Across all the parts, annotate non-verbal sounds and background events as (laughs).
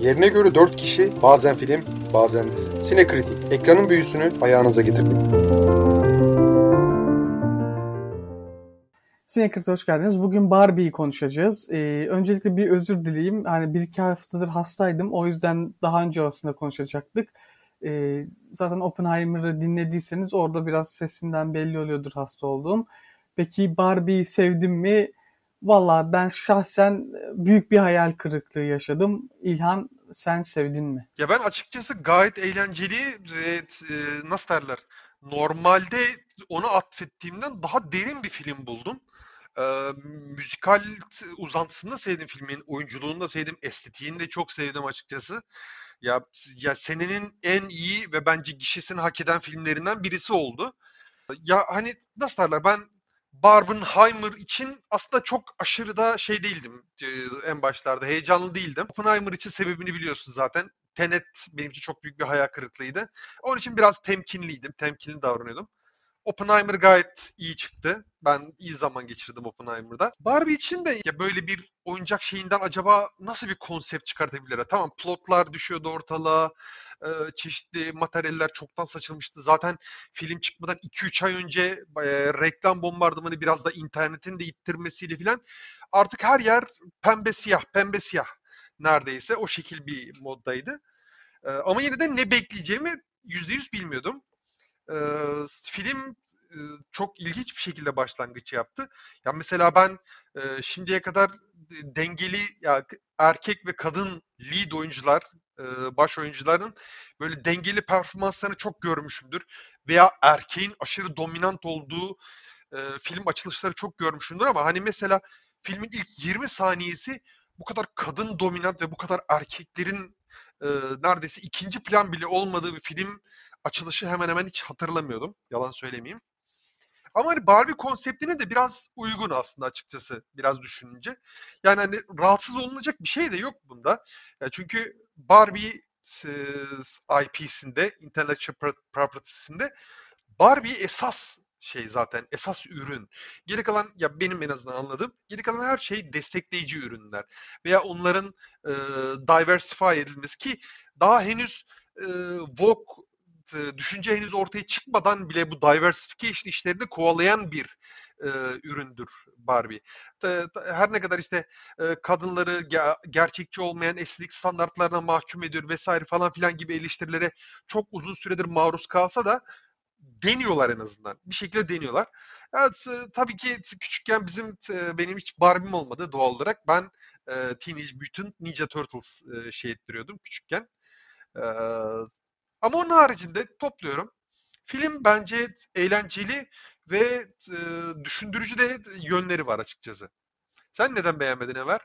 Yerine göre 4 kişi, bazen film, bazen dizi. Sinekritik, ekranın büyüsünü ayağınıza getirdik. Sinekrit hoş geldiniz. Bugün Barbie'yi konuşacağız. Ee, öncelikle bir özür dileyeyim. Hani bir iki haftadır hastaydım. O yüzden daha önce aslında konuşacaktık. Ee, zaten Oppenheimer'ı dinlediyseniz orada biraz sesimden belli oluyordur hasta olduğum. Peki Barbie'yi sevdim mi? Valla ben şahsen büyük bir hayal kırıklığı yaşadım. İlhan sen sevdin mi? Ya ben açıkçası gayet eğlenceli ve e, nasıl derler normalde onu atfettiğimden daha derin bir film buldum. Ee, müzikal uzantısını da sevdim filmin, oyunculuğunu da sevdim, estetiğini de çok sevdim açıkçası. Ya ya senenin en iyi ve bence gişesini hak eden filmlerinden birisi oldu. Ya hani nasıl derler ben Barbenheimer için aslında çok aşırı da şey değildim en başlarda. Heyecanlı değildim. Oppenheimer için sebebini biliyorsun zaten. Tenet benim için çok büyük bir hayal kırıklığıydı. Onun için biraz temkinliydim. Temkinli davranıyordum. Oppenheimer gayet iyi çıktı. Ben iyi zaman geçirdim Oppenheimer'da. Barbie için de ya böyle bir oyuncak şeyinden acaba nasıl bir konsept çıkartabilirler? Tamam plotlar düşüyordu ortalığa. E, çeşitli materyaller çoktan saçılmıştı. Zaten film çıkmadan 2-3 ay önce e, reklam bombardımanı biraz da internetin de ittirmesiyle filan artık her yer pembe siyah, pembe siyah neredeyse o şekil bir moddaydı. E, ama yine de ne bekleyeceğimi %100 bilmiyordum. E, film çok ilginç bir şekilde başlangıç yaptı. Ya mesela ben e, şimdiye kadar dengeli ya erkek ve kadın lead oyuncular, e, baş oyuncuların böyle dengeli performanslarını çok görmüşümdür. Veya erkeğin aşırı dominant olduğu e, film açılışları çok görmüşümdür ama hani mesela filmin ilk 20 saniyesi bu kadar kadın dominant ve bu kadar erkeklerin e, neredeyse ikinci plan bile olmadığı bir film açılışı hemen hemen hiç hatırlamıyordum. Yalan söylemeyeyim. Ama hani Barbie konseptine de biraz uygun aslında açıkçası biraz düşününce. Yani hani rahatsız olunacak bir şey de yok bunda. Yani çünkü Barbie e, IP'sinde, Intellectual Property'sinde Barbie esas şey zaten esas ürün. Geri kalan ya benim en azından anladığım geri kalan her şey destekleyici ürünler veya onların e, diversify edilmesi ki daha henüz e, Vogue e, düşünce henüz ortaya çıkmadan bile bu diversification işlerini kovalayan bir e, üründür Barbie. Her ne kadar işte e, kadınları ge- gerçekçi olmayan estetik standartlarına mahkum ediyor vesaire falan filan gibi eleştirilere çok uzun süredir maruz kalsa da deniyorlar en azından. Bir şekilde deniyorlar. Evet, tabii ki küçükken bizim benim hiç Barbie'm olmadı doğal olarak. Ben e, Teenage Mutant Ninja Turtles e, şey ettiriyordum küçükken. E, ama onun haricinde topluyorum. Film bence eğlenceli ve e, düşündürücü de yönleri var açıkçası. Sen neden beğenmedin Ömer?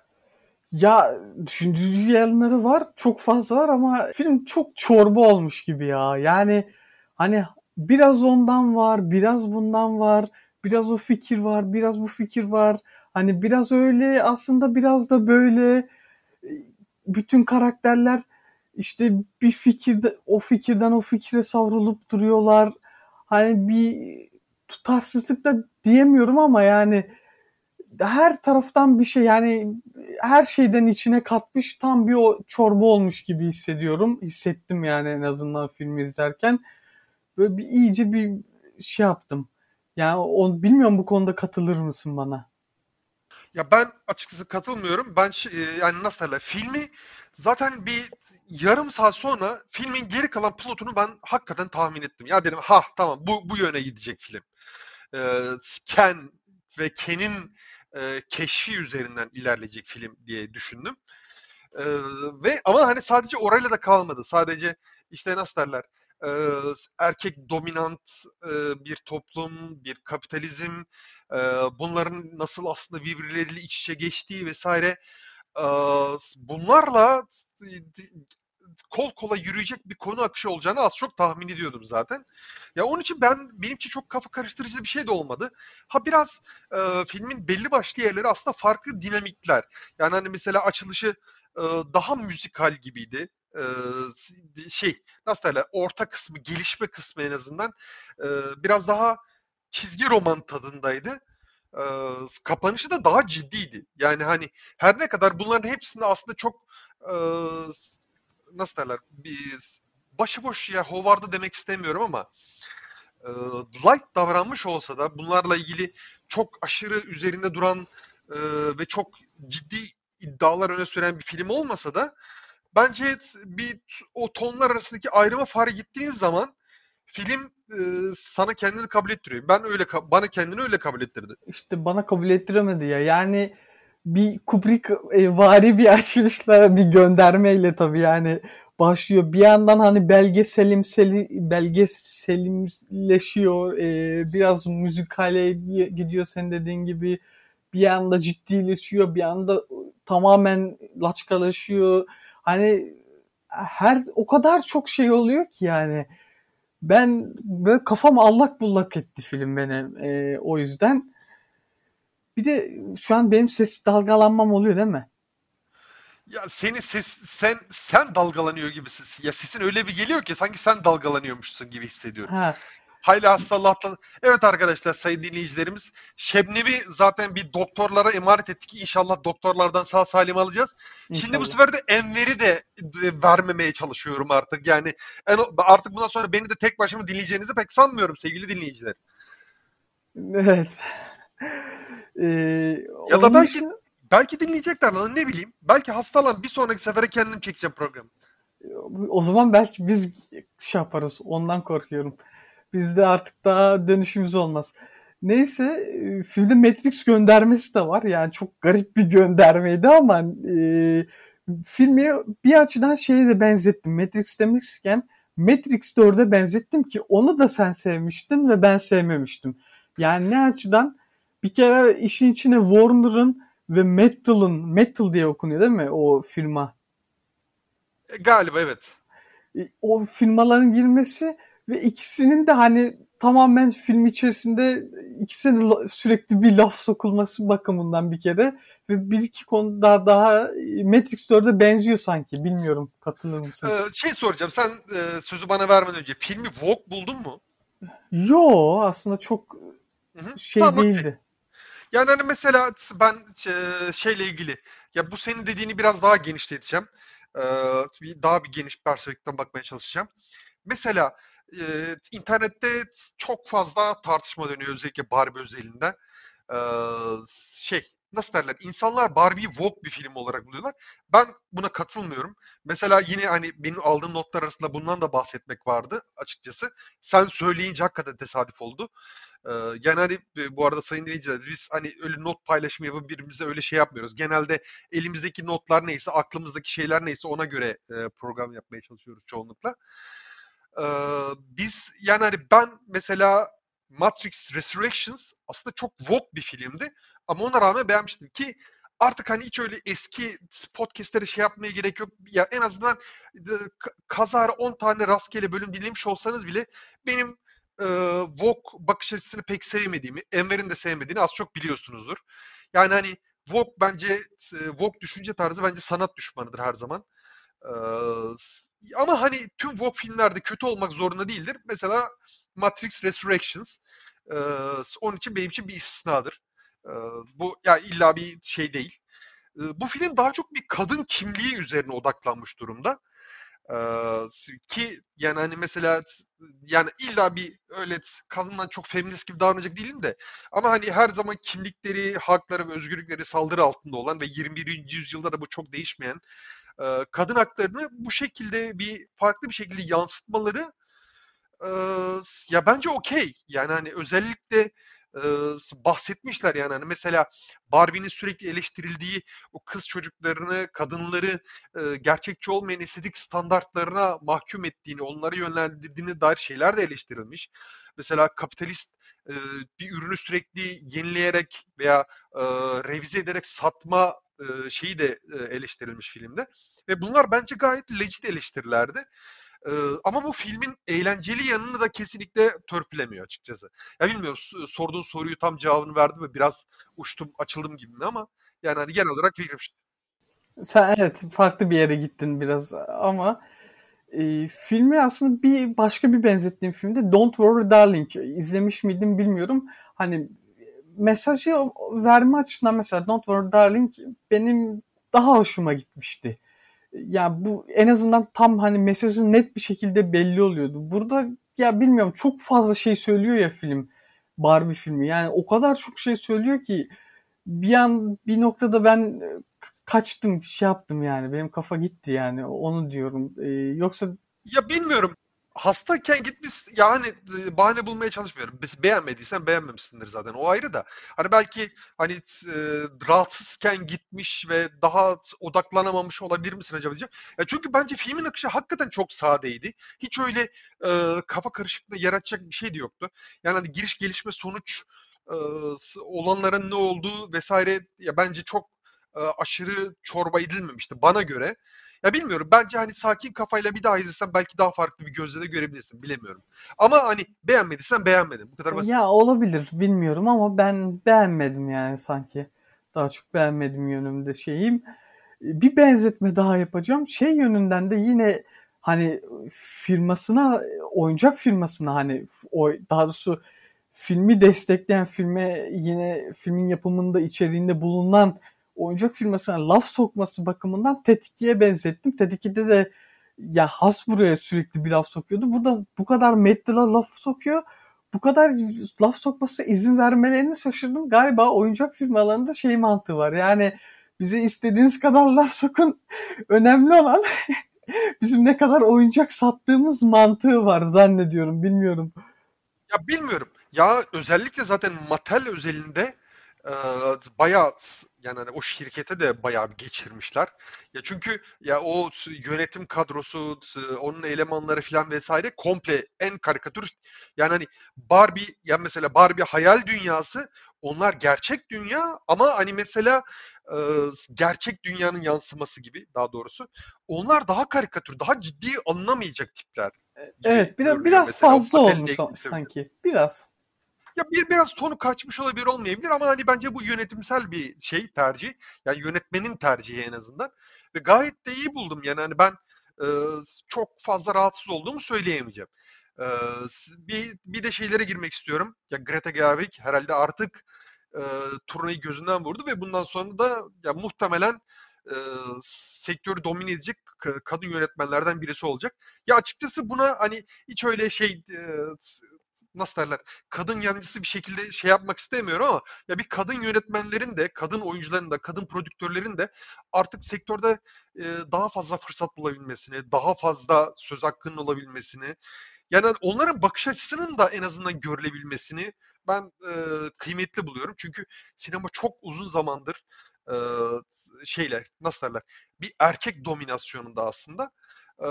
Ya düşündürücü yanları var. Çok fazla var ama film çok çorba olmuş gibi ya. Yani hani biraz ondan var, biraz bundan var, biraz o fikir var, biraz bu fikir var. Hani biraz öyle aslında biraz da böyle bütün karakterler işte bir fikirde o fikirden o fikre savrulup duruyorlar. Hani bir tutarsızlık da diyemiyorum ama yani her taraftan bir şey yani her şeyden içine katmış tam bir o çorba olmuş gibi hissediyorum. Hissettim yani en azından filmi izlerken. Böyle bir iyice bir şey yaptım. Yani on, bilmiyorum bu konuda katılır mısın bana? Ya ben açıkçası katılmıyorum. Ben e, yani nasıl derler filmi zaten bir yarım saat sonra filmin geri kalan plotunu ben hakikaten tahmin ettim. Ya dedim ha tamam bu bu yöne gidecek film. Ee, Ken ve Ken'in e, keşfi üzerinden ilerleyecek film diye düşündüm. Ee, ve ama hani sadece orayla da kalmadı. Sadece işte nasıl derler e, erkek dominant e, bir toplum, bir kapitalizm, e, bunların nasıl aslında birbirleriyle iç içe geçtiği vesaire e, bunlarla kol kola yürüyecek bir konu akışı olacağını az çok tahmin ediyordum zaten. Ya onun için ben benimki çok kafa karıştırıcı bir şey de olmadı. Ha biraz e, filmin belli başlı yerleri aslında farklı dinamikler. Yani hani mesela açılışı e, daha müzikal gibiydi. E, şey nasıl derler orta kısmı gelişme kısmı en azından e, biraz daha çizgi roman tadındaydı. E, kapanışı da daha ciddiydi. Yani hani her ne kadar bunların hepsinde aslında çok e, nasıl derler bir başıboş ya hovarda demek istemiyorum ama e, light davranmış olsa da bunlarla ilgili çok aşırı üzerinde duran e, ve çok ciddi iddialar öne süren bir film olmasa da bence bir o tonlar arasındaki ayrıma fark gittiğin zaman film e, sana kendini kabul ettiriyor. Ben öyle bana kendini öyle kabul ettirdi. İşte bana kabul ettiremedi ya. Yani bir Kubrick e, vari bir açılışla bir göndermeyle tabii yani başlıyor. Bir yandan hani belgeselimseli belgeselimleşiyor. E, biraz müzikale gidiyor sen dediğin gibi. Bir yanda ciddileşiyor, bir anda tamamen laçkalaşıyor. Hani her o kadar çok şey oluyor ki yani. Ben böyle kafam allak bullak etti film benim. E, o yüzden bir de şu an benim ses dalgalanmam oluyor değil mi? Ya senin ses sen sen dalgalanıyor gibisin. Ya sesin öyle bir geliyor ki sanki sen dalgalanıyormuşsun gibi hissediyorum. Ha. Hayli hastalıktan. Evet arkadaşlar sayın dinleyicilerimiz. Şebnem'i zaten bir doktorlara emanet ettik. İnşallah doktorlardan sağ salim alacağız. İnşallah. Şimdi bu sefer de Enver'i de vermemeye çalışıyorum artık. Yani artık bundan sonra beni de tek başıma dinleyeceğinizi pek sanmıyorum sevgili dinleyiciler. Evet. Ee, ya da belki için... belki dinleyecekler lan ne bileyim. Belki hastalan bir sonraki sefere kendim çekeceğim programı. O zaman belki biz şey yaparız. Ondan korkuyorum. Bizde artık daha dönüşümüz olmaz. Neyse e, filmde Matrix göndermesi de var. Yani çok garip bir göndermeydi ama e, filmi bir açıdan şeye de benzettim. Matrix demişken Matrix 4'e benzettim ki onu da sen sevmiştin ve ben sevmemiştim. Yani ne açıdan? Bir kere işin içine Warner'ın ve Metal'ın, Metal diye okunuyor değil mi o firma? E, galiba evet. E, o firmaların girmesi ve ikisinin de hani tamamen film içerisinde ikisinin sürekli bir laf sokulması bakımından bir kere ve bir iki konuda daha Matrix 4'e benziyor sanki. Bilmiyorum katılır mısın? Ee, şey soracağım sen e, sözü bana vermeden önce filmi Vogue buldun mu? Yo aslında çok Hı-hı. şey tamam, değildi. Yani hani mesela ben e, şeyle ilgili ya bu senin dediğini biraz daha genişleteceğim. Ee, daha bir geniş perspektiften bakmaya çalışacağım. Mesela e, internette çok fazla tartışma dönüyor özellikle Barbie özelinde. Ee, şey nasıl derler? İnsanlar Barbie'yi Vogue bir film olarak buluyorlar. Ben buna katılmıyorum. Mesela yine hani benim aldığım notlar arasında bundan da bahsetmek vardı açıkçası. Sen söyleyince hakikaten tesadüf oldu. Ee, yani hani bu arada sayın dinleyiciler biz hani öyle not paylaşımı yapıp birbirimize öyle şey yapmıyoruz. Genelde elimizdeki notlar neyse, aklımızdaki şeyler neyse ona göre e, program yapmaya çalışıyoruz çoğunlukla. Ee, biz yani hani ben mesela Matrix Resurrections aslında çok vogue bir filmdi. Ama ona rağmen beğenmiştim ki artık hani hiç öyle eski podcastlere şey yapmaya gerek yok. Ya en azından kazara 10 tane rastgele bölüm dinlemiş olsanız bile benim e, Vogue bakış açısını pek sevmediğimi, Enver'in de sevmediğini az çok biliyorsunuzdur. Yani hani Vogue bence e, Vogue düşünce tarzı bence sanat düşmanıdır her zaman. E, ama hani tüm Vogue filmlerde kötü olmak zorunda değildir. Mesela Matrix Resurrections e, onun için benim için bir istisnadır. E, bu ya illa bir şey değil. E, bu film daha çok bir kadın kimliği üzerine odaklanmış durumda. Ee, ki yani hani mesela yani illa bir öyle kadından çok feminist gibi davranacak değilim de ama hani her zaman kimlikleri, hakları ve özgürlükleri saldırı altında olan ve 21. yüzyılda da bu çok değişmeyen e, kadın haklarını bu şekilde bir farklı bir şekilde yansıtmaları e, ya bence okey. Yani hani özellikle e, bahsetmişler yani hani mesela Barbie'nin sürekli eleştirildiği o kız çocuklarını, kadınları e, gerçekçi olmayan estetik standartlarına mahkum ettiğini, onları yönlendirdiğine dair şeyler de eleştirilmiş. Mesela kapitalist e, bir ürünü sürekli yenileyerek veya e, revize ederek satma şeyi de eleştirilmiş filmde. Ve bunlar bence gayet legit eleştirilerdi. Ama bu filmin eğlenceli yanını da kesinlikle törpülemiyor açıkçası. Ya bilmiyorum sorduğun soruyu tam cevabını verdim ve biraz uçtum açıldım gibi ama yani hani genel olarak fikrim. Sen evet farklı bir yere gittin biraz ama e, filmi aslında bir başka bir benzettiğim filmde Don't Worry Darling izlemiş miydim bilmiyorum. Hani mesajı verme açısından mesela Don't Worry Darling benim daha hoşuma gitmişti. ya bu en azından tam hani mesajı net bir şekilde belli oluyordu. Burada ya bilmiyorum çok fazla şey söylüyor ya film. Barbie filmi. Yani o kadar çok şey söylüyor ki bir an bir noktada ben kaçtım şey yaptım yani benim kafa gitti yani onu diyorum. Ee, yoksa ya bilmiyorum hastayken gitmiş yani e, bahane bulmaya çalışmıyorum. Beğenmediysen beğenmemişsindir zaten. O ayrı da. Hani belki hani e, rahatsızken gitmiş ve daha odaklanamamış olabilir misin acaba diyeceğim. Ya çünkü bence filmin akışı hakikaten çok sadeydi. Hiç öyle e, kafa karışıklığı yaratacak bir şey de yoktu. Yani hani giriş gelişme sonuç e, olanların ne olduğu vesaire ya bence çok e, aşırı çorba edilmemişti bana göre. Ya bilmiyorum. Bence hani sakin kafayla bir daha izlesen belki daha farklı bir gözle de görebilirsin. Bilemiyorum. Ama hani beğenmediysen beğenmedin. Bu kadar basit. Ya olabilir. Bilmiyorum ama ben beğenmedim yani sanki. Daha çok beğenmedim yönümde şeyim. Bir benzetme daha yapacağım. Şey yönünden de yine hani firmasına, oyuncak firmasına hani o daha doğrusu filmi destekleyen filme yine filmin yapımında içeriğinde bulunan oyuncak firmasına laf sokması bakımından Tetikki'ye benzettim. Tetikki'de de ya Hasbro'ya sürekli bir laf sokuyordu. Burada bu kadar Mettila laf sokuyor. Bu kadar laf sokması izin vermelerini şaşırdım. Galiba oyuncak firmalarında şey mantığı var. Yani bize istediğiniz kadar laf sokun. (laughs) Önemli olan (laughs) bizim ne kadar oyuncak sattığımız mantığı var zannediyorum. Bilmiyorum. Ya bilmiyorum. Ya özellikle zaten Mattel özelinde e, bayağı yani hani o şirkete de bayağı bir geçirmişler. Ya çünkü ya o yönetim kadrosu, onun elemanları falan vesaire komple en karikatür yani hani Barbie ya mesela Barbie hayal dünyası onlar gerçek dünya ama hani mesela e, gerçek dünyanın yansıması gibi daha doğrusu. Onlar daha karikatür, daha ciddi alınamayacak tipler. Evet, biraz biraz mesela. fazla olmuş sanki. Biraz. Ya bir biraz tonu kaçmış olabilir olmayabilir ama hani bence bu yönetimsel bir şey tercih. Yani yönetmenin tercihi en azından. Ve gayet de iyi buldum. Yani hani ben e, çok fazla rahatsız olduğumu söyleyemeyeceğim. E, bir, bir de şeylere girmek istiyorum. Ya Greta Gerwig herhalde artık e, turnayı gözünden vurdu ve bundan sonra da ya muhtemelen e, sektörü domine edecek kadın yönetmenlerden birisi olacak. Ya açıkçası buna hani hiç öyle şey e, nasıl derler kadın yancısı bir şekilde şey yapmak istemiyorum ama ya bir kadın yönetmenlerin de kadın oyuncuların da kadın prodüktörlerin de artık sektörde e, daha fazla fırsat bulabilmesini, daha fazla söz hakkının olabilmesini yani onların bakış açısının da en azından görülebilmesini ben e, kıymetli buluyorum. Çünkü sinema çok uzun zamandır e, şeyle nasıl derler bir erkek dominasyonunda aslında e,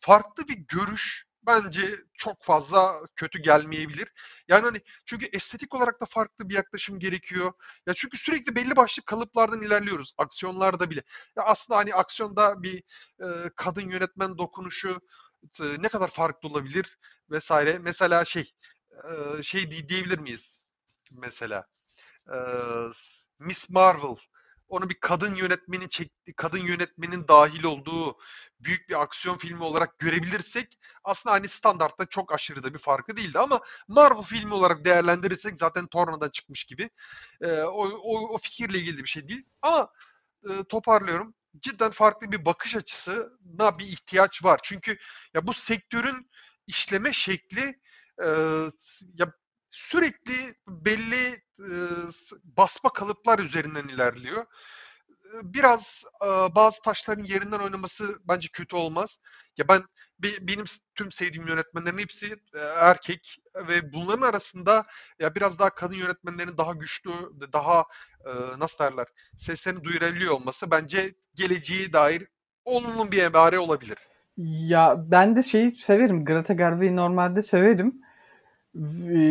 farklı bir görüş bence çok fazla kötü gelmeyebilir. Yani hani çünkü estetik olarak da farklı bir yaklaşım gerekiyor. Ya çünkü sürekli belli başlı kalıplardan ilerliyoruz. Aksiyonlarda bile. Ya aslında hani aksiyonda bir e, kadın yönetmen dokunuşu e, ne kadar farklı olabilir vesaire. Mesela şey e, şey diyebilir miyiz? Mesela e, Miss Marvel onu bir kadın yönetmenin çekti, kadın yönetmenin dahil olduğu büyük bir aksiyon filmi olarak görebilirsek aslında hani standartta çok aşırı da bir farkı değildi ama Marvel filmi olarak değerlendirirsek zaten Torna'dan çıkmış gibi. E, o, o, o fikirle ilgili bir şey değil. Ama e, toparlıyorum. Cidden farklı bir bakış açısına bir ihtiyaç var. Çünkü ya bu sektörün işleme şekli e, ya sürekli belli e, basma kalıplar üzerinden ilerliyor. Biraz e, bazı taşların yerinden oynaması bence kötü olmaz. Ya ben benim tüm sevdiğim yönetmenlerin hepsi e, erkek ve bunların arasında ya biraz daha kadın yönetmenlerin daha güçlü, daha e, nasıl derler seslerini duyurabiliyor olması bence geleceğe dair olumlu bir ebare olabilir. Ya ben de şeyi severim. Greta Gerwig'i normalde severim.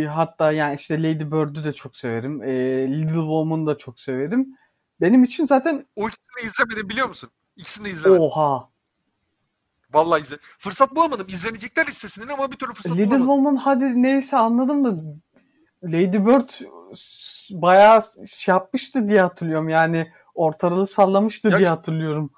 Hatta yani işte Lady Bird'ü de çok severim. E, Little Woman'ı da çok severim. Benim için zaten... O ikisini izlemedim biliyor musun? İkisini de izlemedim. Oha. Vallahi izle. Fırsat bulamadım. İzlenecekler listesinden ama bir türlü fırsat Little bulamadım. Woman hadi neyse anladım da Lady Bird bayağı şey yapmıştı diye hatırlıyorum. Yani ortalığı sallamıştı ya diye işte, hatırlıyorum.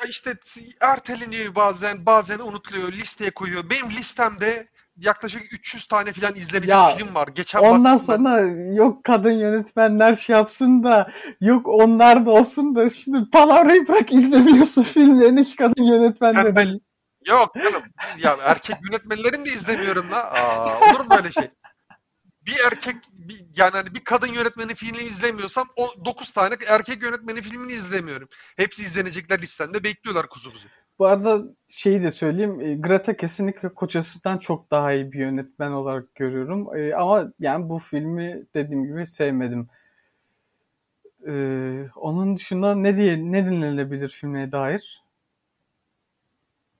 Ya işte erteleniyor bazen, bazen unutuluyor, listeye koyuyor. Benim listemde yaklaşık 300 tane falan izlenecek Ya, film var. Geçen Ondan ben. sonra yok kadın yönetmenler şey yapsın da yok onlar da olsun da şimdi palavrayı bırak izlemiyorsun (laughs) filmlerini ki kadın yönetmen Ha, de ben-. Yok canım. Ya erkek yönetmenlerini de izlemiyorum la. Aa, olur mu öyle şey? Bir erkek bir, yani hani bir kadın yönetmeni filmini izlemiyorsam o 9 tane erkek yönetmeni filmini izlemiyorum. Hepsi izlenecekler listemde bekliyorlar kuzu kuzu. Bu arada şeyi de söyleyeyim. e, Greta kesinlikle kocasından çok daha iyi bir yönetmen olarak görüyorum. E, Ama yani bu filmi dediğim gibi sevmedim. E, onun dışında ne diye ne dinlenebilir filme dair?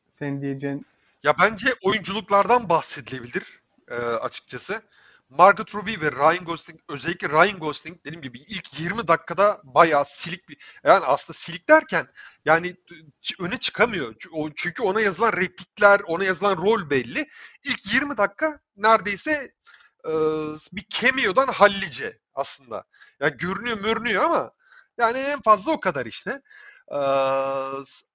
Senin diyeceğin Ya bence oyunculuklardan bahsedilebilir e, açıkçası. Margot Robbie ve Ryan Gosling özellikle Ryan Gosling dediğim gibi ilk 20 dakikada bayağı silik bir yani aslında silik derken yani öne çıkamıyor. Çünkü ona yazılan replikler, ona yazılan rol belli. İlk 20 dakika neredeyse e, bir cameo'dan hallice aslında. Ya görünüyor mörünüyor ama yani en fazla o kadar işte. Ee,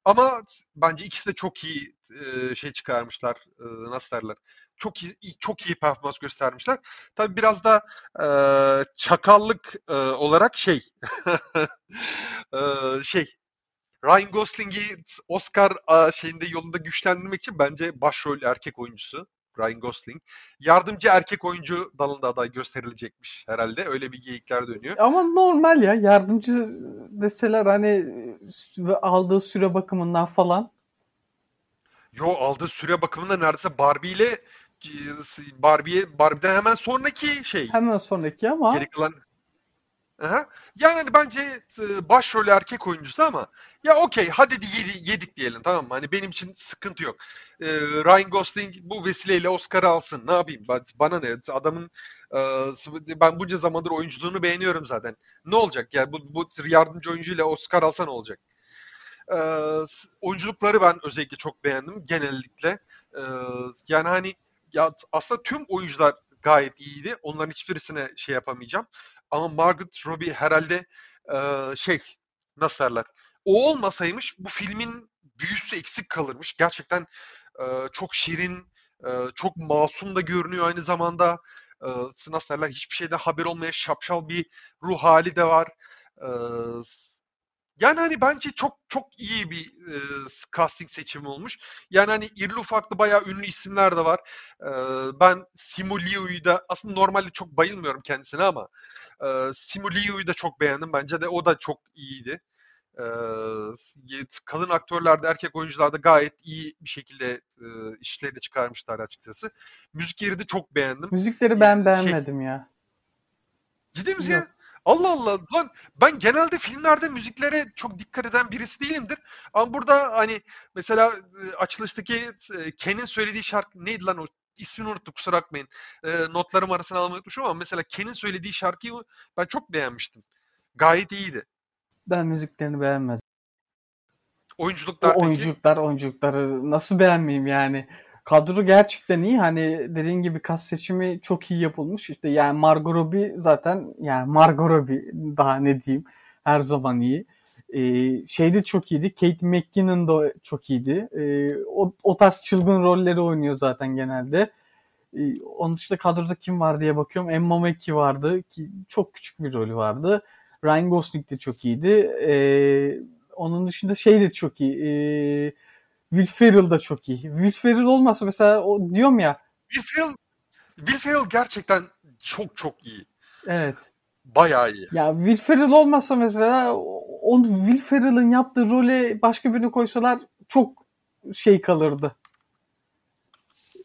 ama bence ikisi de çok iyi e, şey çıkarmışlar. e, nasıl derler? Çok iyi, çok iyi performans göstermişler. Tabii biraz da e, çakallık e, olarak şey (laughs) e, şey Ryan Gosling'i Oscar a, şeyinde yolunda güçlendirmek için bence başrol erkek oyuncusu Ryan Gosling. Yardımcı erkek oyuncu dalında aday gösterilecekmiş herhalde. Öyle bir geyikler dönüyor. Ama normal ya yardımcı deseler hani aldığı süre bakımından falan Yo aldığı süre bakımında neredeyse Barbie ile Barbie'ye Barbie'den hemen sonraki şey. hemen sonraki ama Geri kalan Aha. Yani hani bence e, başrol erkek oyuncusu ama ya okey hadi de yedi- yedik diyelim tamam mı? Hani benim için sıkıntı yok. E, Ryan Gosling bu vesileyle Oscar'ı alsın. Ne yapayım? Ba- Bana ne? Adamın e, ben bunca zamandır oyunculuğunu beğeniyorum zaten. Ne olacak? Yani bu, bu yardımcı oyuncuyla Oscar alsa ne olacak? E, s- oyunculukları ben özellikle çok beğendim genellikle. E, yani hani ya aslında tüm oyuncular gayet iyiydi. Onların hiçbirisine şey yapamayacağım. Ama Margot Robbie herhalde e, şey nasıl derler? O olmasaymış bu filmin büyüsü eksik kalırmış. Gerçekten e, çok şirin, e, çok masum da görünüyor aynı zamanda. E, nasıl derler? Hiçbir şeyden haber olmayan şapşal bir ruh hali de var. E, yani hani bence çok çok iyi bir e, casting seçimi olmuş. Yani hani irili ufaklı bayağı ünlü isimler de var. E, ben Simu Liu'yu da aslında normalde çok bayılmıyorum kendisine ama e, Simu Liu'yu da çok beğendim. Bence de o da çok iyiydi. E, kadın aktörlerde, erkek oyuncularda gayet iyi bir şekilde e, işlerini çıkarmışlar açıkçası. Müzik yeri de çok beğendim. müzikleri ben Şey- beğenmedim ya. Ciddi misin Yok. ya? Allah Allah lan ben genelde filmlerde müziklere çok dikkat eden birisi değilimdir. Ama burada hani mesela e, açılıştaki e, Ken'in söylediği şarkı neydi lan o ismini unuttum kusura bakmayın. E, notlarım arasına almayı unutmuşum ama mesela Ken'in söylediği şarkıyı ben çok beğenmiştim. Gayet iyiydi. Ben müziklerini beğenmedim. O Oyunculuklar peki? oyunculuklar oyunculukları nasıl beğenmeyeyim yani. Kadro gerçekten iyi. Hani dediğin gibi kas seçimi çok iyi yapılmış. İşte yani Margot Robbie zaten yani Margot Robbie daha ne diyeyim her zaman iyi. Ee, şey de çok iyiydi. Kate McKinnon da çok iyiydi. Ee, o, o tarz çılgın rolleri oynuyor zaten genelde. Ee, onun dışında kadroda kim var diye bakıyorum. Emma Mackey vardı ki çok küçük bir rolü vardı. Ryan Gosling de çok iyiydi. Ee, onun dışında şey de çok iyi. Ee, Will Ferrell da çok iyi. Will Ferrell olmasa mesela o diyorum ya Will Ferrell, Will Ferrell gerçekten çok çok iyi. evet. Bayağı iyi. Ya Will Ferrell olmasa mesela o Will Ferrell'ın yaptığı role başka birini koysalar çok şey kalırdı.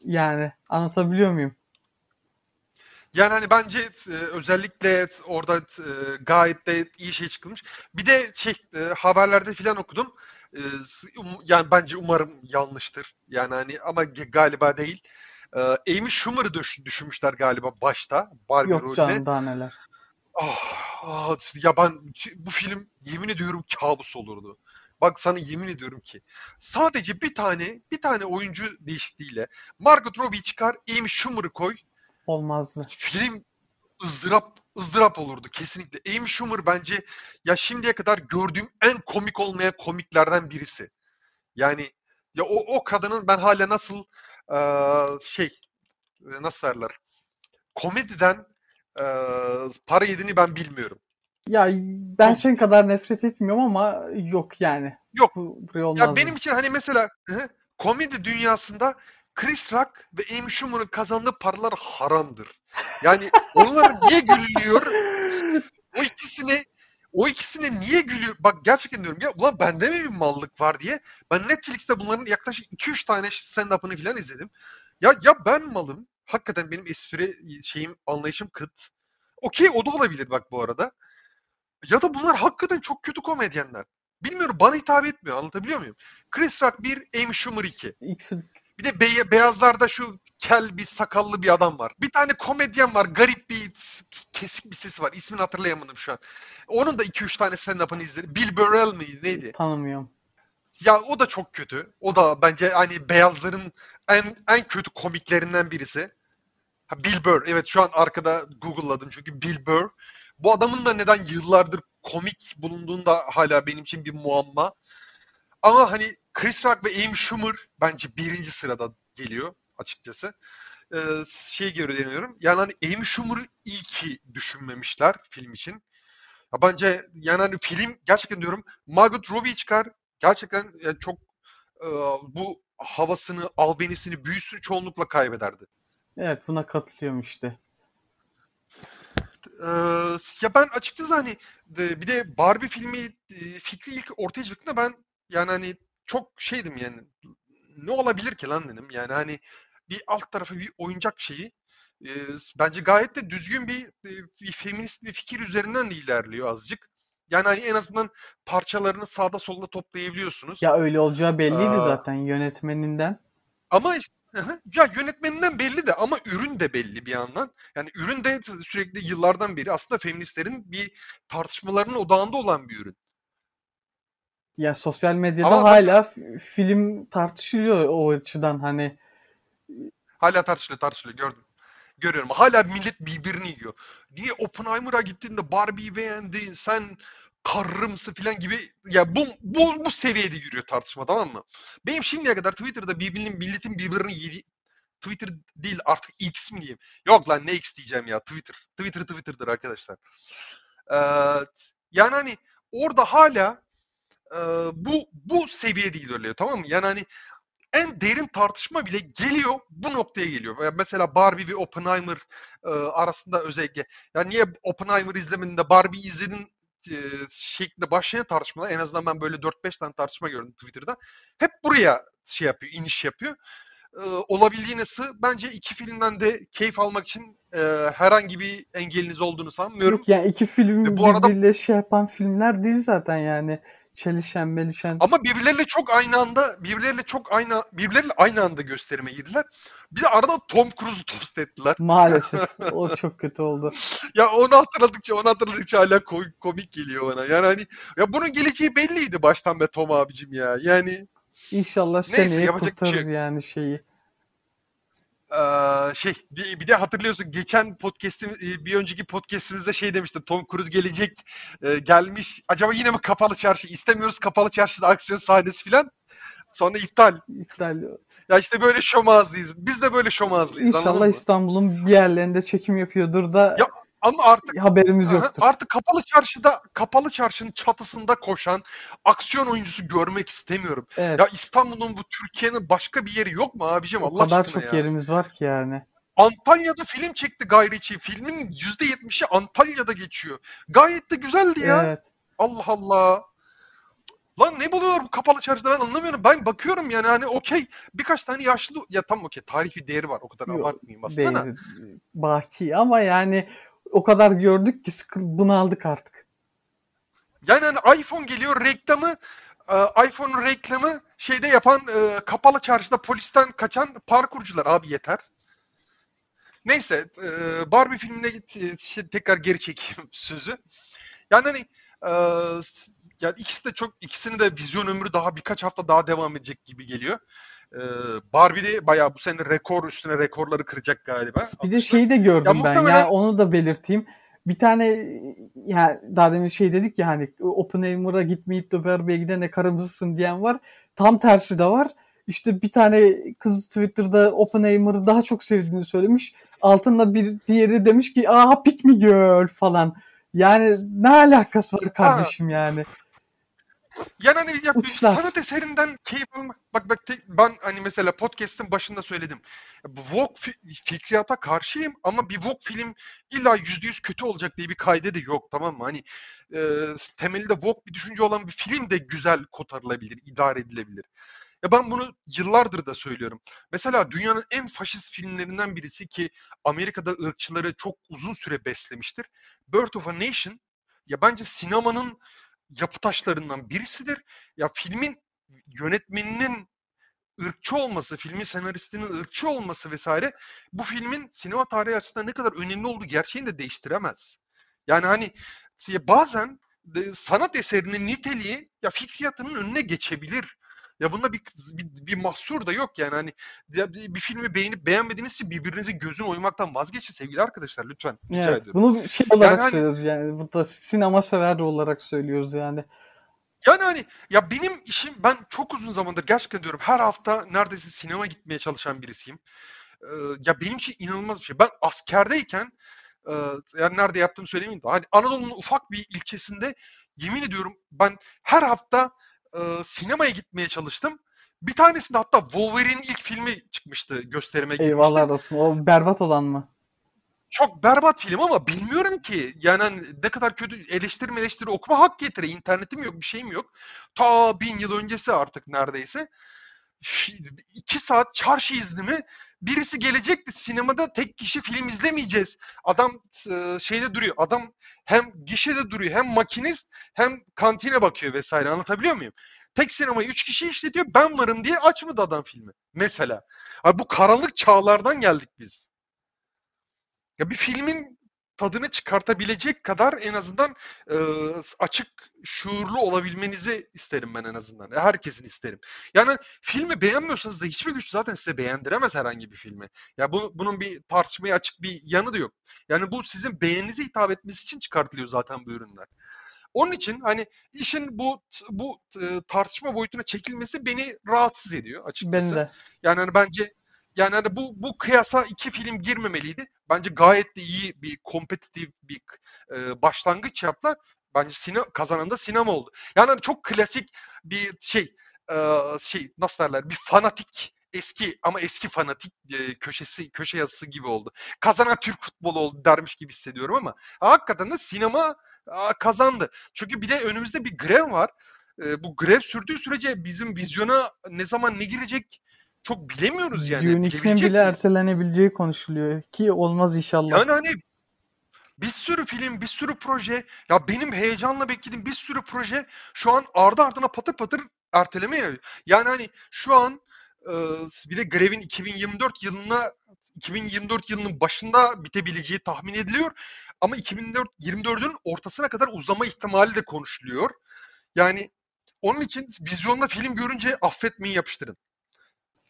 Yani anlatabiliyor muyum? Yani hani bence e, özellikle orada e, gayet de iyi şey çıkılmış. Bir de şey e, haberlerde filan okudum. E, s- um- yani bence umarım yanlıştır. Yani hani ama galiba değil. E, Amy Schumer'ı düş- düşünmüşler galiba başta Barbie Yok rolüne. canım daha neler. Ah, ah, ya ben bu film yemin ediyorum kabus olurdu. Bak sana yemin ediyorum ki sadece bir tane bir tane oyuncu değişikliğiyle Margot Robbie çıkar, Amy Schumer'ı koy. Olmazdı. Film ızdırap ızdırap olurdu kesinlikle. Amy Schumer bence ya şimdiye kadar gördüğüm en komik olmayan komiklerden birisi. Yani ya o, o kadının ben hala nasıl eee, şey e, nasıl derler komediden e, para yediğini ben bilmiyorum. Ya ben senin kadar nefret etmiyorum ama yok yani. Yok. Bu, buraya olmaz. Ya benim için hani mesela komedi dünyasında Chris Rock ve Amy Schumer'ın kazandığı paralar haramdır. Yani onlar niye gülüyor? O ikisine o ikisine niye gülüyor? Bak gerçekten diyorum ya ulan bende mi bir mallık var diye. Ben Netflix'te bunların yaklaşık 2-3 tane stand-up'ını falan izledim. Ya ya ben malım. Hakikaten benim espri şeyim anlayışım kıt. Okey o da olabilir bak bu arada. Ya da bunlar hakikaten çok kötü komedyenler. Bilmiyorum bana hitap etmiyor anlatabiliyor muyum? Chris Rock 1, Amy Schumer 2. İkisi- Bir de beye- beyazlarda şu kel bir sakallı bir adam var. Bir tane komedyen var. Garip bir kesik bir sesi var. İsmini hatırlayamadım şu an. Onun da 2-3 tane stand-up'ını izledim. Bill Burrell miydi neydi? tanımıyorum. Ya o da çok kötü. O da bence hani beyazların en en kötü komiklerinden birisi. Ha, Bill Burr. Evet şu an arkada Google'ladım çünkü Bill Burr. Bu adamın da neden yıllardır komik bulunduğunda hala benim için bir muamma. Ama hani Chris Rock ve Amy Schumer bence birinci sırada geliyor açıkçası. Ee, şey geri deniyorum. Yani hani Amy Schumer'ı iyi ki düşünmemişler film için. Ya bence yani hani film gerçekten diyorum Margot Robbie çıkar. Gerçekten yani çok e, bu havasını, albenisini, büyüsünü çoğunlukla kaybederdi. Evet buna katılıyorum işte. Ee, ya ben açıkçası hani de- bir de Barbie filmi e, fikri ilk ortaya çıktığında ben yani hani çok şeydim yani ne olabilir ki lan dedim. Yani hani bir alt tarafı bir oyuncak şeyi e, bence gayet de düzgün bir, bir feminist bir fikir üzerinden de ilerliyor azıcık. Yani hani en azından parçalarını sağda solda toplayabiliyorsunuz. Ya öyle olacağı belliydi Aa. zaten yönetmeninden. Ama işte ya yönetmeninden belli de ama ürün de belli bir yandan. Yani ürün de sürekli yıllardan beri aslında feministlerin bir tartışmalarının odağında olan bir ürün. Ya sosyal medyada Ama hala f- film tartışılıyor o açıdan hani Hala tartışılıyor tartışılıyor gördüm. Görüyorum. Hala millet birbirini yiyor. Niye Oppenheimer'a gittiğinde Barbie'yi beğendin sen karrımsı falan gibi ya bu, bu bu seviyede yürüyor tartışma tamam mı? Benim şimdiye kadar Twitter'da birbirinin milletin birbirini yedi Twitter değil artık X mi diyeyim? Yok lan ne X diyeceğim ya Twitter. Twitter Twitter'dır arkadaşlar. Ee, yani hani orada hala e, bu bu seviyede ilerliyor tamam mı? Yani hani en derin tartışma bile geliyor bu noktaya geliyor. Mesela Barbie ve Oppenheimer e, arasında özellikle yani niye Oppenheimer izlemedin de Barbie izledin e, şeklinde başlayan tartışmalar en azından ben böyle 4-5 tane tartışma gördüm Twitter'da. Hep buraya şey yapıyor, iniş yapıyor. E, olabildiğine sığ. Bence iki filmden de keyif almak için e, herhangi bir engeliniz olduğunu sanmıyorum. yok yani iki film Ve bu arada- birbiriyle şey yapan filmler değil zaten yani. Çelişen melişen. Ama birbirleriyle çok aynı anda, birbirleriyle çok aynı, birbirleriyle aynı anda gösterime girdiler. Bir de arada Tom Cruise'u tost ettiler. Maalesef (laughs) o çok kötü oldu. Ya onu hatırladıkça, onu hatırladıkça hala ko- komik geliyor bana. Yani hani ya bunun geleceği belliydi baştan be Tom abicim ya. Yani İnşallah Neyse, seneye şey kurtarır yok. yani şeyi. eee, şey bir, de hatırlıyorsun geçen podcast'im bir önceki podcast'imizde şey demiştim. Tom Cruise gelecek, e, gelmiş. Acaba yine mi kapalı çarşı? İstemiyoruz kapalı çarşıda aksiyon sahnesi falan. Sonra iptal. İptal. Ya işte böyle şomazlıyız. Biz de böyle şomazlıyız. İnşallah? İstanbul'un bir yerlerinde çekim yapıyordur da Ya, Ama artık haberimiz yoktur. Artık kapalı çarşıda, kapalı çarşının çatısında koşan aksiyon oyuncusu görmek istemiyorum. Evet. Ya İstanbul'un bu Türkiye'nin başka bir yeri yok mu abicim o Allah kadar çok yerimiz var ki yani. Antalya'da film çekti Guy Ritchie. Filmin %70'i Antalya'da geçiyor. Gayet de güzeldi ya. Evet. Allah Allah. Lan ne buluyorlar bu kapalı çarşıda ben anlamıyorum. Ben bakıyorum yani hani okey birkaç tane yaşlı ya tam okey tarihi değeri var o kadar Yok, abartmayayım aslında da. Değil, baki ama yani o kadar gördük ki sıkıl bunaldık artık. Yani hani iPhone geliyor reklamı e, iPhone'un reklamı şeyde yapan e, kapalı çarşıda polisten kaçan parkurcular abi yeter. Neyse e, Barbie filmine şey, tekrar geri çekeyim (laughs) sözü. Yani hani yani ikisi de çok ikisinin de vizyon ömrü daha birkaç hafta daha devam edecek gibi geliyor. E, Barbie de bayağı bu sene rekor üstüne rekorları kıracak galiba. Bir de şeyi de gördüm Ya ben. muhtemelen- Ya onu da belirteyim. Bir tane ya daha demin şey dedik ya hani Oppenheimer'a gitmeyip de Barbie'ye gidene karımızsın diyen var. Tam tersi de var. işte bir tane kız Twitter'da Oppenheimer'ı daha çok sevdiğini söylemiş. Altında bir diğeri demiş ki aa pick me girl falan. Yani ne alakası var kardeşim ha. yani. Yani hani ya, sanat eserinden keyif almak. Bak bak te, ben hani mesela podcast'ın başında söyledim. Vogue fi- fikriyata karşıyım ama bir Vogue film illa yüzde yüz kötü olacak diye bir kaydı da yok tamam mı? Hani e, temelinde Vogue bir düşünce olan bir film de güzel kotarılabilir, idare edilebilir. Ya ben bunu yıllardır da söylüyorum. Mesela dünyanın en faşist filmlerinden birisi ki Amerika'da ırkçıları çok uzun süre beslemiştir. Birth of a Nation ya bence sinemanın yapı taşlarından birisidir. Ya filmin yönetmeninin ırkçı olması, filmin senaristinin ırkçı olması vesaire bu filmin sinema tarihi açısından ne kadar önemli olduğu gerçeğini de değiştiremez. Yani hani bazen sanat eserinin niteliği ya fikriyatının önüne geçebilir. Ya bunda bir, bir, bir mahsur da yok yani hani ya bir filmi beğenip beğenmediğiniz için birbirinize gözün oymaktan vazgeçin sevgili arkadaşlar lütfen. Rica evet, ediyorum. Bunu şey olarak yani hani söylüyoruz hani, yani burada sinema sever olarak söylüyoruz yani. Yani hani ya benim işim ben çok uzun zamandır gerçekten diyorum her hafta neredeyse sinema gitmeye çalışan birisiyim. Ee, ya benim için inanılmaz bir şey. Ben askerdeyken e, yani nerede yaptığımı söylemeyeyim de hani Anadolu'nun ufak bir ilçesinde yemin ediyorum ben her hafta e, sinemaya gitmeye çalıştım. Bir tanesinde hatta Wolverine ilk filmi çıkmıştı gösterime gitmişti. Eyvallah olsun. O berbat olan mı? Çok berbat film ama bilmiyorum ki. Yani hani ne kadar kötü eleştiri eleştiri okuma hak getire. İnternetim yok bir şeyim yok. Ta bin yıl öncesi artık neredeyse. iki saat çarşı iznimi birisi gelecekti sinemada tek kişi film izlemeyeceğiz. Adam e, şeyde duruyor. Adam hem gişede duruyor hem makinist hem kantine bakıyor vesaire. Anlatabiliyor muyum? Tek sinemayı üç kişi işletiyor. Ben varım diye açmadı adam filmi. Mesela. Abi bu karanlık çağlardan geldik biz. Ya bir filmin tadını çıkartabilecek kadar en azından e, açık, şuurlu olabilmenizi isterim ben en azından. Herkesin isterim. Yani filmi beğenmiyorsanız da hiçbir güç zaten size beğendiremez herhangi bir filmi. Ya bu, bunun bir tartışmaya açık bir yanı da yok. Yani bu sizin beğeninize hitap etmesi için çıkartılıyor zaten bu ürünler. Onun için hani işin bu bu tartışma boyutuna çekilmesi beni rahatsız ediyor açıkçası. Ben de. Yani hani bence yani hani bu bu kıyasa iki film girmemeliydi. Bence gayet de iyi bir kompetitif bir e, başlangıç yaptılar. Bence sine, kazanan da sinema oldu. Yani hani çok klasik bir şey e, şey nasıl derler bir fanatik eski ama eski fanatik e, köşesi köşe yazısı gibi oldu. Kazanan Türk futbolu oldu dermiş gibi hissediyorum ama hakikaten de sinema a, kazandı. Çünkü bir de önümüzde bir grev var. E, bu grev sürdüğü sürece bizim vizyona ne zaman ne girecek çok bilemiyoruz yani. İklim bile miyiz? ertelenebileceği konuşuluyor ki olmaz inşallah. Yani hani bir sürü film, bir sürü proje. Ya benim heyecanla beklediğim bir sürü proje şu an ardı ardına patır patır ertelemeye. Yani hani şu an e, bir de grevin 2024 yılına 2024 yılının başında bitebileceği tahmin ediliyor. Ama 2024'ün ortasına kadar uzama ihtimali de konuşuluyor. Yani onun için vizyonda film görünce affetmeyi yapıştırın.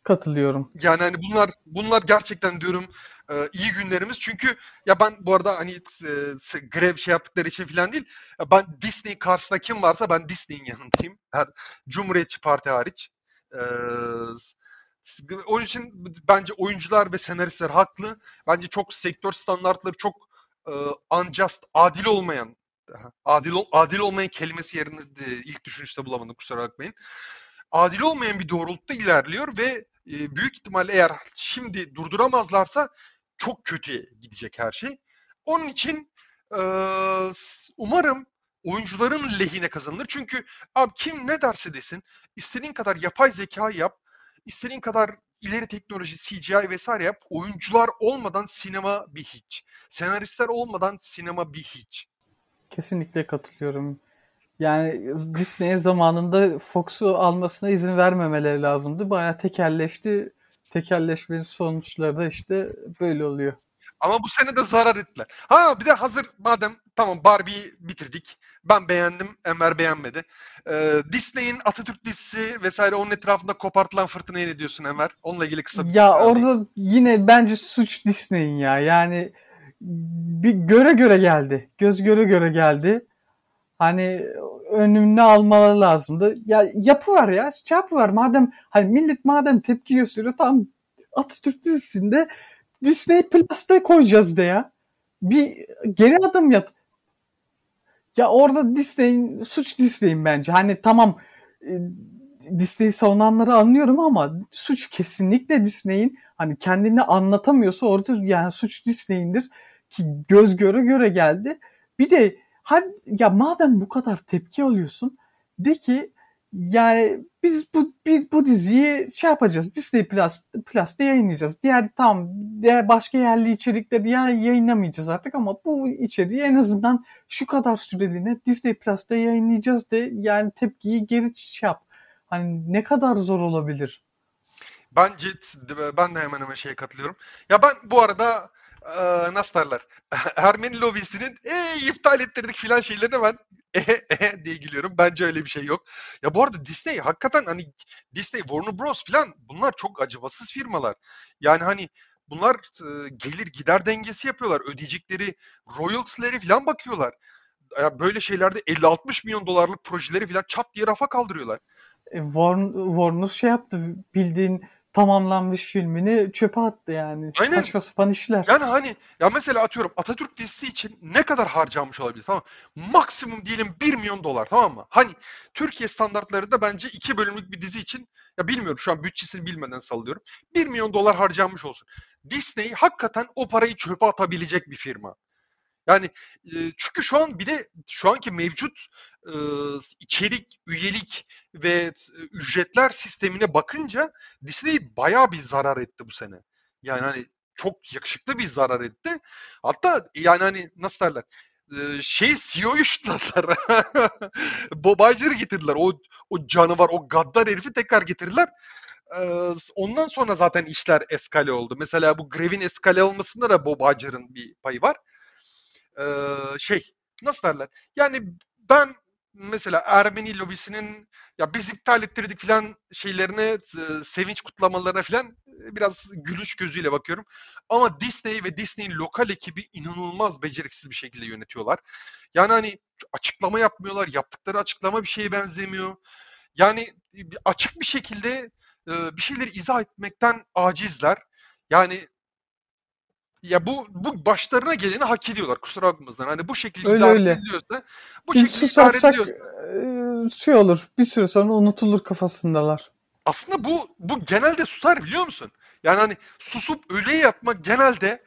Katılıyorum. Yani hani bunlar bunlar gerçekten diyorum e, iyi günlerimiz. Çünkü ya ben bu arada hani e, grev şey yaptıkları için falan değil. Ben Disney karşısında kim varsa ben Disney'in yanındayım. Her Cumhuriyetçi Parti hariç. E, onun için bence oyuncular ve senaristler haklı. Bence çok sektör standartları çok e, unjust, adil olmayan adil adil olmayan kelimesi yerine ilk düşünüşte bulamadım kusura bakmayın. Adil olmayan bir doğrultuda ilerliyor ve e, büyük ihtimalle eğer şimdi durduramazlarsa çok kötüye gidecek her şey. Onun için e, umarım oyuncuların lehine kazanılır. Çünkü abi kim ne derse desin istediğin kadar yapay zeka yap, istediğin kadar ileri teknoloji, CGI vesaire yap. Oyuncular olmadan sinema bir hiç. Senaristler olmadan sinema bir hiç. Kesinlikle katılıyorum. Yani Disney'e zamanında Fox'u almasına izin vermemeleri lazımdı. Bayağı tekerleşti. Tekerleşmenin sonuçları da işte böyle oluyor. Ama bu sene de zarar ettiler. Ha bir de hazır madem tamam Barbie'yi bitirdik. Ben beğendim, Enver beğenmedi. Ee, Disney'in Atatürk dizisi vesaire onun etrafında kopartılan fırtınaya ne diyorsun Enver? Onunla ilgili kısa bir Ya orada alayım. yine bence suç Disney'in ya. Yani bir göre göre geldi. Göz göre göre geldi. Hani önünü almaları lazımdı. Ya yapı var ya. Şey var. Madem hani millet madem tepki gösteriyor tam Atatürk dizisinde Disney Plus'ta koyacağız de ya. Bir geri adım yat. Ya orada Disney'in suç Disney'in bence. Hani tamam e, Disney'i savunanları anlıyorum ama suç kesinlikle Disney'in. Hani kendini anlatamıyorsa orada yani suç Disney'indir ki göz göre göre geldi. Bir de hadi ya madem bu kadar tepki alıyorsun de ki yani biz bu bir, bu diziyi şey yapacağız. Disney Plus Plus'ta yayınlayacağız. Diğer tam diğer başka yerli içerikleri ya yayınlamayacağız artık ama bu içeriği en azından şu kadar süreliğine Disney Plus'ta yayınlayacağız de yani tepkiyi geri şey yap. Hani ne kadar zor olabilir? Bence ben de hemen hemen şeye katılıyorum. Ya ben bu arada e, nasıl derler? (laughs) Ermeni lobisinin e, iptal ettirdik filan şeylerine ben (laughs) e, e diye gülüyorum. Bence öyle bir şey yok. Ya bu arada Disney hakikaten hani Disney, Warner Bros filan bunlar çok acımasız firmalar. Yani hani bunlar e, gelir gider dengesi yapıyorlar. Ödeyecekleri royalty'leri filan bakıyorlar. Ya böyle şeylerde 50-60 milyon dolarlık projeleri filan çat diye rafa kaldırıyorlar. E, Warner, Warner şey yaptı bildiğin tamamlanmış filmini çöpe attı yani. Aynen. Saçma sapan işler. Yani hani ya mesela atıyorum Atatürk dizisi için ne kadar harcanmış olabilir tamam Maksimum diyelim 1 milyon dolar tamam mı? Hani Türkiye standartlarında bence 2 bölümlük bir dizi için ya bilmiyorum şu an bütçesini bilmeden sallıyorum. 1 milyon dolar harcanmış olsun. Disney hakikaten o parayı çöpe atabilecek bir firma. Yani çünkü şu an bir de şu anki mevcut içerik, üyelik ve ücretler sistemine bakınca Disney bayağı bir zarar etti bu sene. Yani hani çok yakışıklı bir zarar etti. Hatta yani hani nasıl derler? Şey CEO'yu şutladılar. (laughs) Bob Iger'ı getirdiler. O, o canavar, o gaddar herifi tekrar getirdiler. Ondan sonra zaten işler eskale oldu. Mesela bu grevin eskale olmasında da Bob Iger'ın bir payı var şey nasıl derler? Yani ben mesela Ermeni lobisinin ya biz iptal ettirdik filan şeylerine e, sevinç kutlamalarına filan biraz gülüş gözüyle bakıyorum. Ama Disney ve Disney'in lokal ekibi inanılmaz beceriksiz bir şekilde yönetiyorlar. Yani hani açıklama yapmıyorlar. Yaptıkları açıklama bir şeye benzemiyor. Yani açık bir şekilde bir şeyleri izah etmekten acizler. Yani ya bu bu başlarına geleni hak ediyorlar kusura bakmasınlar. Hani bu şekilde öyle, idare öyle. ediliyorsa bu Biz şekilde idare ediliyorsa şey olur bir süre sonra unutulur kafasındalar. Aslında bu bu genelde susar biliyor musun? Yani hani susup ölüye yatmak genelde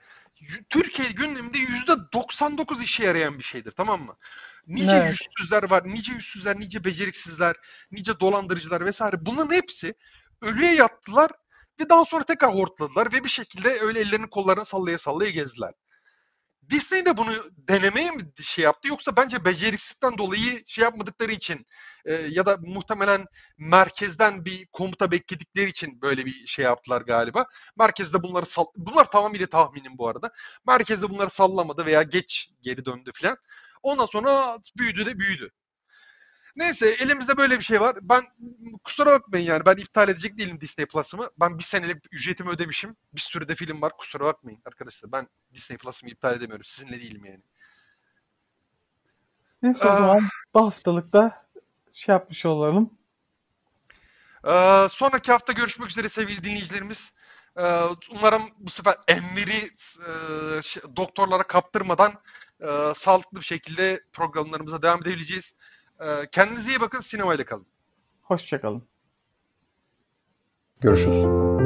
Türkiye gündeminde yüzde 99 işe yarayan bir şeydir tamam mı? Nice evet. yüzsüzler var, nice yüzsüzler, nice beceriksizler, nice dolandırıcılar vesaire. Bunların hepsi ölüye yattılar ve daha sonra tekrar hortladılar ve bir şekilde öyle ellerini kollarını sallaya sallaya gezdiler. Disney de bunu denemeye mi şey yaptı yoksa bence beceriksizlikten dolayı şey yapmadıkları için e, ya da muhtemelen merkezden bir komuta bekledikleri için böyle bir şey yaptılar galiba. Merkezde bunları sall bunlar tamamıyla tahminim bu arada. Merkezde bunları sallamadı veya geç geri döndü falan. Ondan sonra büyüdü de büyüdü. Neyse elimizde böyle bir şey var. Ben kusura bakmayın yani ben iptal edecek değilim Disney Plus'ımı. Ben bir senelik ücretimi ödemişim. Bir sürü de film var. Kusura bakmayın arkadaşlar. Ben Disney Plus'ımı iptal edemiyorum. Sizinle değilim yani. Neyse o ah. zaman bu haftalıkta şey yapmış olalım. Ee, sonraki hafta görüşmek üzere sevgili dinleyicilerimiz. Ee, umarım bu sefer Enver'i e, doktorlara kaptırmadan e, sağlıklı bir şekilde programlarımıza devam edebileceğiz. Ee, kendinize iyi bakın. Sinemayla kalın. Hoşçakalın. Görüşürüz.